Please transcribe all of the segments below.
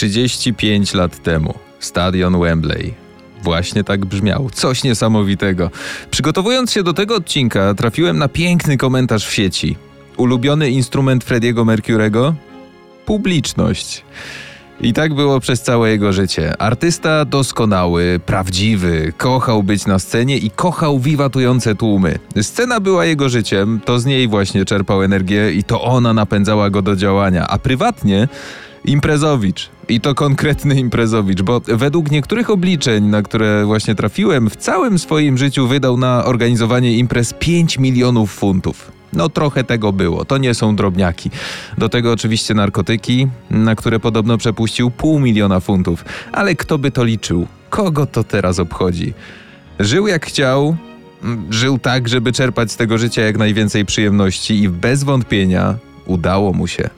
35 lat temu stadion Wembley. Właśnie tak brzmiał. Coś niesamowitego. Przygotowując się do tego odcinka, trafiłem na piękny komentarz w sieci. Ulubiony instrument Frediego Mercurego? Publiczność. I tak było przez całe jego życie. Artysta doskonały, prawdziwy, kochał być na scenie i kochał wiwatujące tłumy. Scena była jego życiem, to z niej właśnie czerpał energię i to ona napędzała go do działania, a prywatnie imprezowicz. I to konkretny imprezowicz, bo według niektórych obliczeń, na które właśnie trafiłem, w całym swoim życiu wydał na organizowanie imprez 5 milionów funtów. No trochę tego było, to nie są drobniaki. Do tego oczywiście narkotyki, na które podobno przepuścił pół miliona funtów. Ale kto by to liczył? Kogo to teraz obchodzi? Żył jak chciał, mm, żył tak, żeby czerpać z tego życia jak najwięcej przyjemności i bez wątpienia udało mu się.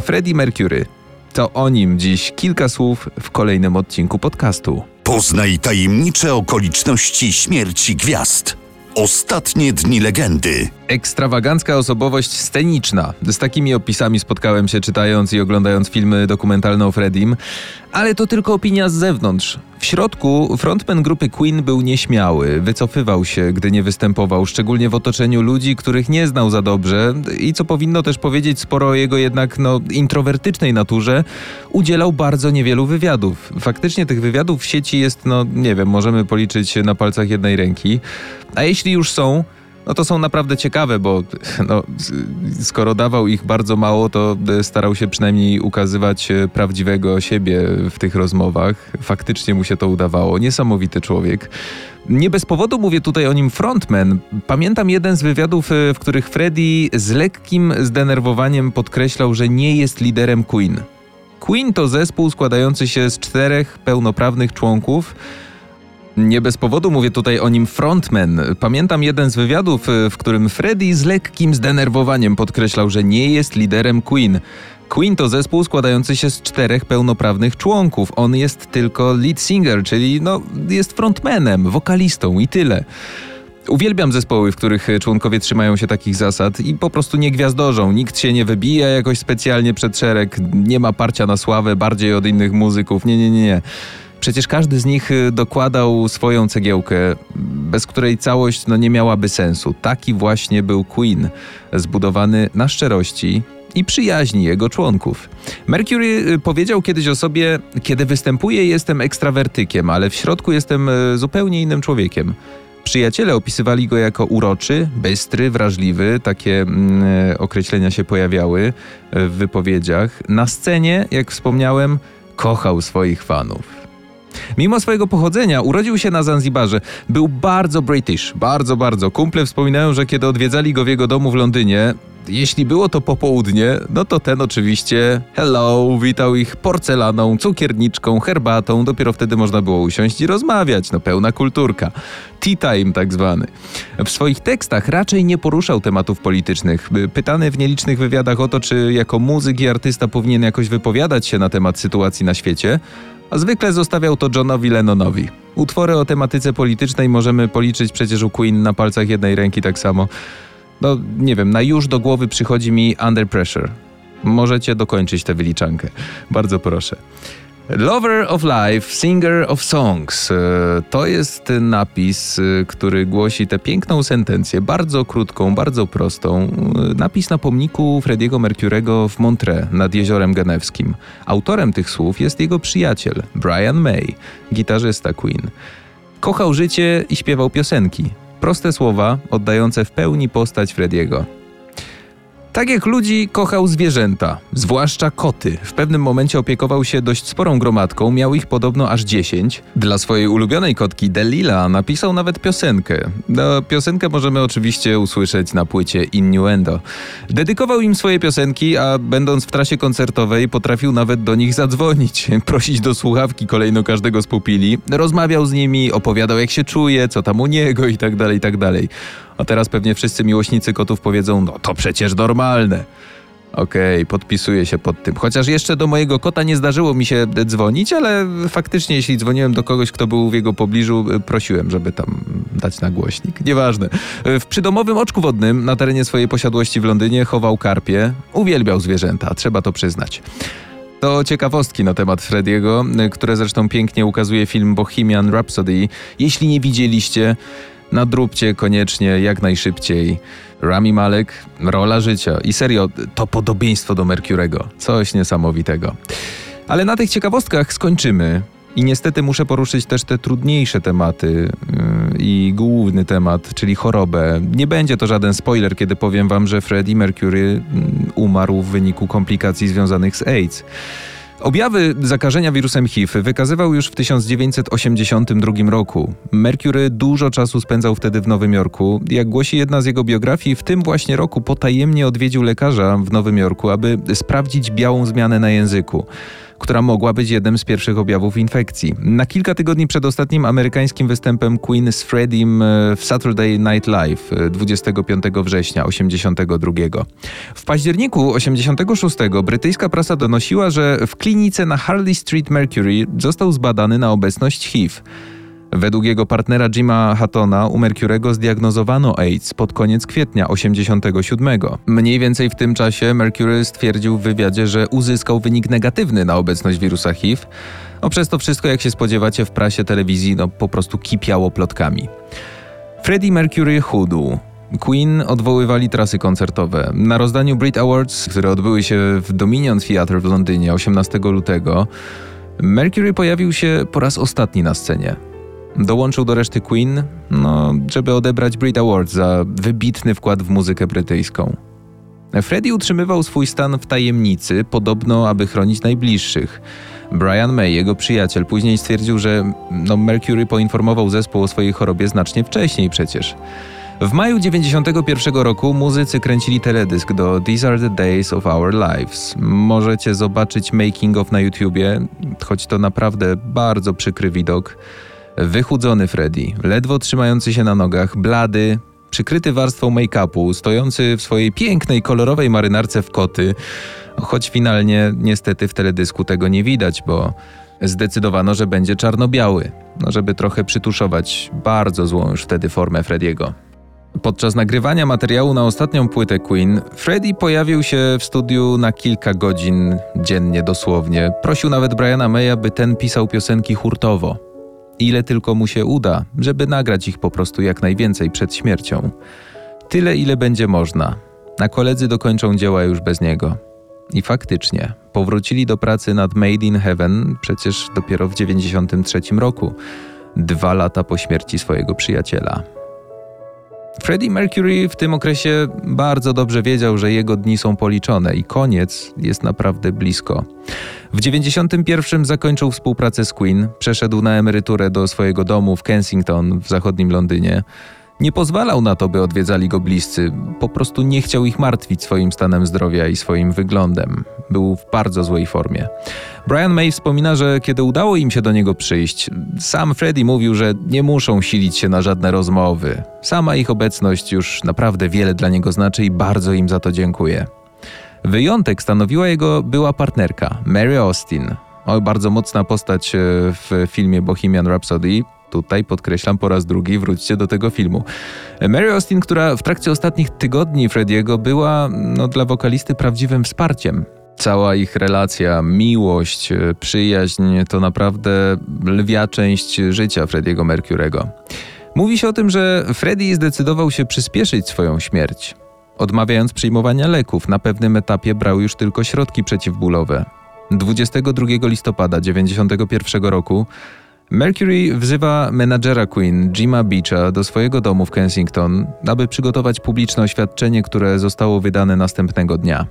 Freddie Mercury. To o nim dziś kilka słów w kolejnym odcinku podcastu. Poznaj tajemnicze okoliczności śmierci gwiazd. Ostatnie dni legendy. Ekstrawagancka osobowość sceniczna. Z takimi opisami spotkałem się czytając i oglądając filmy dokumentalne o Fredim, ale to tylko opinia z zewnątrz. W środku frontman grupy Queen był nieśmiały, wycofywał się, gdy nie występował, szczególnie w otoczeniu ludzi, których nie znał za dobrze i co powinno też powiedzieć sporo o jego jednak no, introwertycznej naturze, udzielał bardzo niewielu wywiadów. Faktycznie tych wywiadów w sieci jest, no nie wiem, możemy policzyć na palcach jednej ręki. A jeśli już są, no to są naprawdę ciekawe, bo no, skoro dawał ich bardzo mało, to starał się przynajmniej ukazywać e, prawdziwego siebie w tych rozmowach. Faktycznie mu się to udawało. Niesamowity człowiek. Nie bez powodu mówię tutaj o nim frontman. Pamiętam jeden z wywiadów, e, w których Freddie z lekkim zdenerwowaniem podkreślał, że nie jest liderem Queen. Queen to zespół składający się z czterech pełnoprawnych członków, nie bez powodu mówię tutaj o nim frontman. Pamiętam jeden z wywiadów, w którym Freddie z lekkim zdenerwowaniem podkreślał, że nie jest liderem Queen. Queen to zespół składający się z czterech pełnoprawnych członków. On jest tylko lead singer, czyli no, jest frontmanem, wokalistą i tyle. Uwielbiam zespoły, w których członkowie trzymają się takich zasad i po prostu nie gwiazdorzą. Nikt się nie wybija jakoś specjalnie przed szereg, nie ma parcia na sławę bardziej od innych muzyków. Nie, nie, nie, nie. Przecież każdy z nich y, dokładał swoją cegiełkę, bez której całość no, nie miałaby sensu. Taki właśnie był Queen, zbudowany na szczerości i przyjaźni jego członków. Mercury y, powiedział kiedyś o sobie: Kiedy występuję, jestem ekstrawertykiem, ale w środku jestem y, zupełnie innym człowiekiem. Przyjaciele opisywali go jako uroczy, bystry, wrażliwy, takie mm, określenia się pojawiały w wypowiedziach. Na scenie, jak wspomniałem, kochał swoich fanów. Mimo swojego pochodzenia urodził się na Zanzibarze. Był bardzo British, bardzo, bardzo. Kumple wspominają, że kiedy odwiedzali go w jego domu w Londynie, jeśli było to popołudnie, no to ten oczywiście hello, witał ich porcelaną, cukierniczką, herbatą. Dopiero wtedy można było usiąść i rozmawiać. No pełna kulturka. Tea time tak zwany. W swoich tekstach raczej nie poruszał tematów politycznych. Pytany w nielicznych wywiadach o to, czy jako muzyk i artysta powinien jakoś wypowiadać się na temat sytuacji na świecie, a zwykle zostawiał to Johnowi Lennonowi. Utwory o tematyce politycznej możemy policzyć przecież u Queen na palcach jednej ręki tak samo. No, nie wiem, na już do głowy przychodzi mi Under Pressure. Możecie dokończyć tę wyliczankę. Bardzo proszę. Lover of Life, Singer of Songs. E, to jest napis, e, który głosi tę piękną sentencję, bardzo krótką, bardzo prostą. E, napis na pomniku Frediego Mercurego w Montreux nad Jeziorem Genewskim. Autorem tych słów jest jego przyjaciel, Brian May, gitarzysta Queen. Kochał życie i śpiewał piosenki. Proste słowa, oddające w pełni postać Frediego. Tak jak ludzi kochał zwierzęta, zwłaszcza koty. W pewnym momencie opiekował się dość sporą gromadką, miał ich podobno aż 10. Dla swojej ulubionej kotki Delila napisał nawet piosenkę. No, piosenkę możemy oczywiście usłyszeć na płycie Innuendo. Dedykował im swoje piosenki, a będąc w trasie koncertowej potrafił nawet do nich zadzwonić, prosić do słuchawki kolejno każdego z pupili, rozmawiał z nimi, opowiadał jak się czuje, co tam u niego i tak A teraz pewnie wszyscy miłośnicy kotów powiedzą, no to przecież normalne. Okej, okay, podpisuję się pod tym. Chociaż jeszcze do mojego kota nie zdarzyło mi się dzwonić, ale faktycznie jeśli dzwoniłem do kogoś, kto był w jego pobliżu, prosiłem, żeby tam dać na głośnik. Nieważne. W przydomowym oczku wodnym na terenie swojej posiadłości w Londynie chował karpie. Uwielbiał zwierzęta, trzeba to przyznać. To ciekawostki na temat Frediego, które zresztą pięknie ukazuje film Bohemian Rhapsody. Jeśli nie widzieliście, nadróbcie koniecznie jak najszybciej. Rami Malek, rola życia i serio, to podobieństwo do Mercurego. Coś niesamowitego. Ale na tych ciekawostkach skończymy. I niestety muszę poruszyć też te trudniejsze tematy yy, i główny temat, czyli chorobę. Nie będzie to żaden spoiler, kiedy powiem wam, że Freddie Mercury yy, umarł w wyniku komplikacji związanych z AIDS. Objawy zakażenia wirusem HIV wykazywał już w 1982 roku. Mercury dużo czasu spędzał wtedy w Nowym Jorku. Jak głosi jedna z jego biografii, w tym właśnie roku potajemnie odwiedził lekarza w Nowym Jorku, aby sprawdzić białą zmianę na języku która mogła być jednym z pierwszych objawów infekcji. Na kilka tygodni przed ostatnim amerykańskim występem Queen z Freddiem e, w Saturday Night Live 25 e, września 82. W październiku 86 brytyjska prasa donosiła, że w klinice na Harley Street Mercury został zbadany na obecność HIV. Według jego partnera Jima Hattona u Mercurego zdiagnozowano AIDS pod koniec kwietnia 87. Mniej więcej w tym czasie Mercury stwierdził w wywiadzie, że uzyskał wynik negatywny na obecność wirusa HIV. No przez to wszystko, jak się spodziewacie, w prasie telewizji no, po prostu kipiało plotkami. Freddie Mercury chudł. Queen odwoływali trasy koncertowe. Na rozdaniu Brit Awards, które odbyły się w Dominion Theatre w Londynie 18 lutego, Mercury pojawił się po raz ostatni na scenie. Dołączył do reszty Queen, no, żeby odebrać Brit Award za wybitny wkład w muzykę brytyjską. Freddie utrzymywał swój stan w tajemnicy, podobno aby chronić najbliższych. Brian May, jego przyjaciel, później stwierdził, że no, Mercury poinformował zespół o swojej chorobie znacznie wcześniej przecież. W maju 91 roku muzycy kręcili teledysk do These Are the Days of Our Lives. Możecie zobaczyć making of na YouTubie, choć to naprawdę bardzo przykry widok. Wychudzony Freddy, ledwo trzymający się na nogach, blady, przykryty warstwą make-upu, stojący w swojej pięknej, kolorowej marynarce w koty, choć finalnie niestety w teledysku tego nie widać, bo zdecydowano, że będzie czarno-biały, no żeby trochę przytuszować bardzo złą już wtedy formę Frediego. Podczas nagrywania materiału na ostatnią płytę Queen, Freddie pojawił się w studiu na kilka godzin dziennie dosłownie. Prosił nawet Briana Maya, by ten pisał piosenki hurtowo ile tylko mu się uda, żeby nagrać ich po prostu jak najwięcej przed śmiercią. Tyle, ile będzie można. A koledzy dokończą dzieła już bez niego. I faktycznie, powrócili do pracy nad Made in Heaven przecież dopiero w 1993 roku, dwa lata po śmierci swojego przyjaciela. Freddie Mercury w tym okresie bardzo dobrze wiedział, że jego dni są policzone i koniec jest naprawdę blisko. W 91 zakończył współpracę z Queen, przeszedł na emeryturę do swojego domu w Kensington w zachodnim Londynie. Nie pozwalał na to, by odwiedzali go bliscy, po prostu nie chciał ich martwić swoim stanem zdrowia i swoim wyglądem. Był w bardzo złej formie. Brian May wspomina, że kiedy udało im się do niego przyjść, sam Freddie mówił, że nie muszą silić się na żadne rozmowy. Sama ich obecność już naprawdę wiele dla niego znaczy i bardzo im za to dziękuję. Wyjątek stanowiła jego była partnerka, Mary Austin. O, bardzo mocna postać e, w filmie Bohemian Rhapsody. Tutaj podkreślam po raz drugi, wróćcie do tego filmu. Mary Austin, która w trakcie ostatnich tygodni Frediego była no, dla wokalisty prawdziwym wsparciem. Cała ich relacja, miłość, przyjaźń to naprawdę lwia część życia Frediego Mercurego. Mówi się o tym, że Freddie zdecydował się przyspieszyć swoją śmierć. Odmawiając przyjmowania leków, na pewnym etapie brał już tylko środki przeciwbólowe. 22 listopada 1991 roku Mercury wzywa menadżera Queen, Jima Beacha, do swojego domu w Kensington, aby przygotować publiczne oświadczenie, które zostało wydane następnego dnia.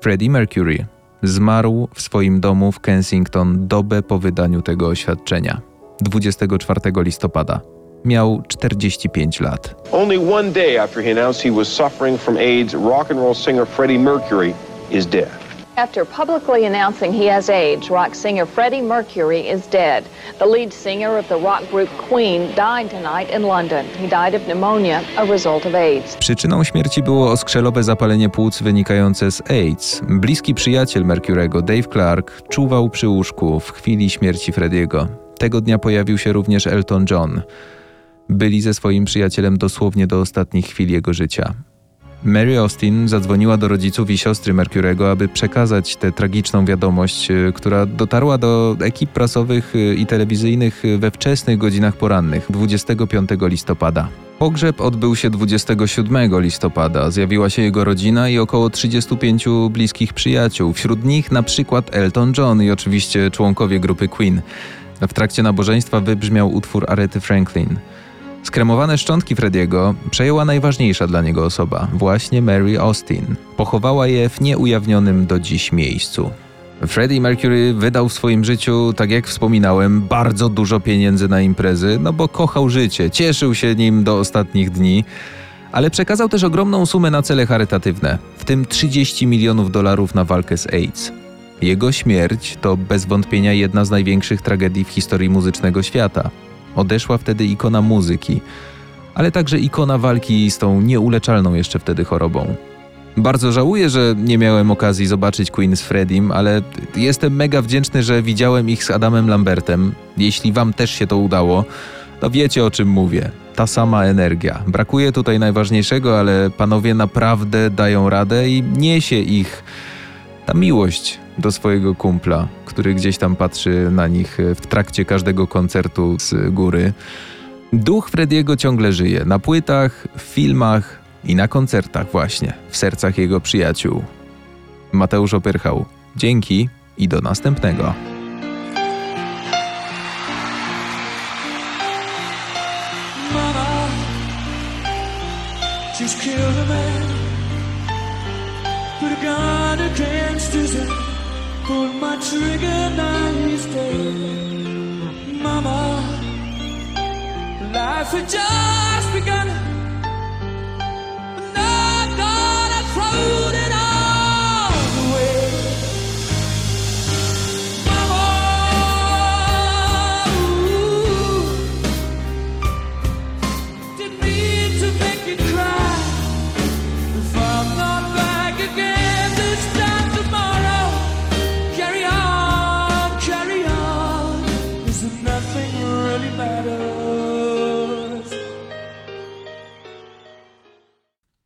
Freddie Mercury zmarł w swoim domu w Kensington dobę po wydaniu tego oświadczenia 24 listopada. Miał 45 lat. Only one day after he announced he was suffering from AIDS, rock and roll singer Freddie Mercury is dead. After publicly announcing he has AIDS, rock singer Freddie Mercury is dead. The lead singer of the rock group Queen died tonight in London. He died of pneumonia, a result of AIDS. Przyczyną śmierci było oskrzelowe zapalenie płuc wynikające z AIDS. Bliski przyjaciel Mercurego, Dave Clark, czuwał przy łóżku w chwili śmierci Frediego. Tego dnia pojawił się również Elton John. Byli ze swoim przyjacielem dosłownie do ostatnich chwil jego życia. Mary Austin zadzwoniła do rodziców i siostry Mercurego, aby przekazać tę tragiczną wiadomość, e, która dotarła do ekip prasowych e, i telewizyjnych we wczesnych godzinach porannych 25 listopada. Pogrzeb odbył się 27 listopada. Zjawiła się jego rodzina i około 35 bliskich przyjaciół. Wśród nich na przykład Elton John i oczywiście członkowie grupy Queen. W trakcie nabożeństwa wybrzmiał utwór Arety Franklin. Skremowane szczątki Frediego przejęła najważniejsza dla niego osoba, właśnie Mary Austin. Pochowała je w nieujawnionym do dziś miejscu. Freddie Mercury wydał w swoim życiu, tak jak wspominałem, bardzo dużo pieniędzy na imprezy, no bo kochał życie, cieszył się nim do ostatnich dni, ale przekazał też ogromną sumę na cele charytatywne, w tym 30 milionów dolarów na walkę z AIDS. Jego śmierć to bez wątpienia jedna z największych tragedii w historii muzycznego świata. Odeszła wtedy ikona muzyki, ale także ikona walki z tą nieuleczalną jeszcze wtedy chorobą. Bardzo żałuję, że nie miałem okazji zobaczyć Queen z Fredim, ale jestem mega wdzięczny, że widziałem ich z Adamem Lambertem. Jeśli wam też się to udało, to wiecie o czym mówię. Ta sama energia. Brakuje tutaj najważniejszego, ale panowie naprawdę dają radę i niesie ich ta miłość do swojego kumpla, który gdzieś tam patrzy na nich w trakcie każdego koncertu z góry. Duch Frediego ciągle żyje na płytach, w filmach i na koncertach właśnie, w sercach jego przyjaciół. Mateusz Opyrchał. Dzięki i do następnego. Just man. Put a gun against his head. Pull my trigger now, he's dead, Mama Life a joy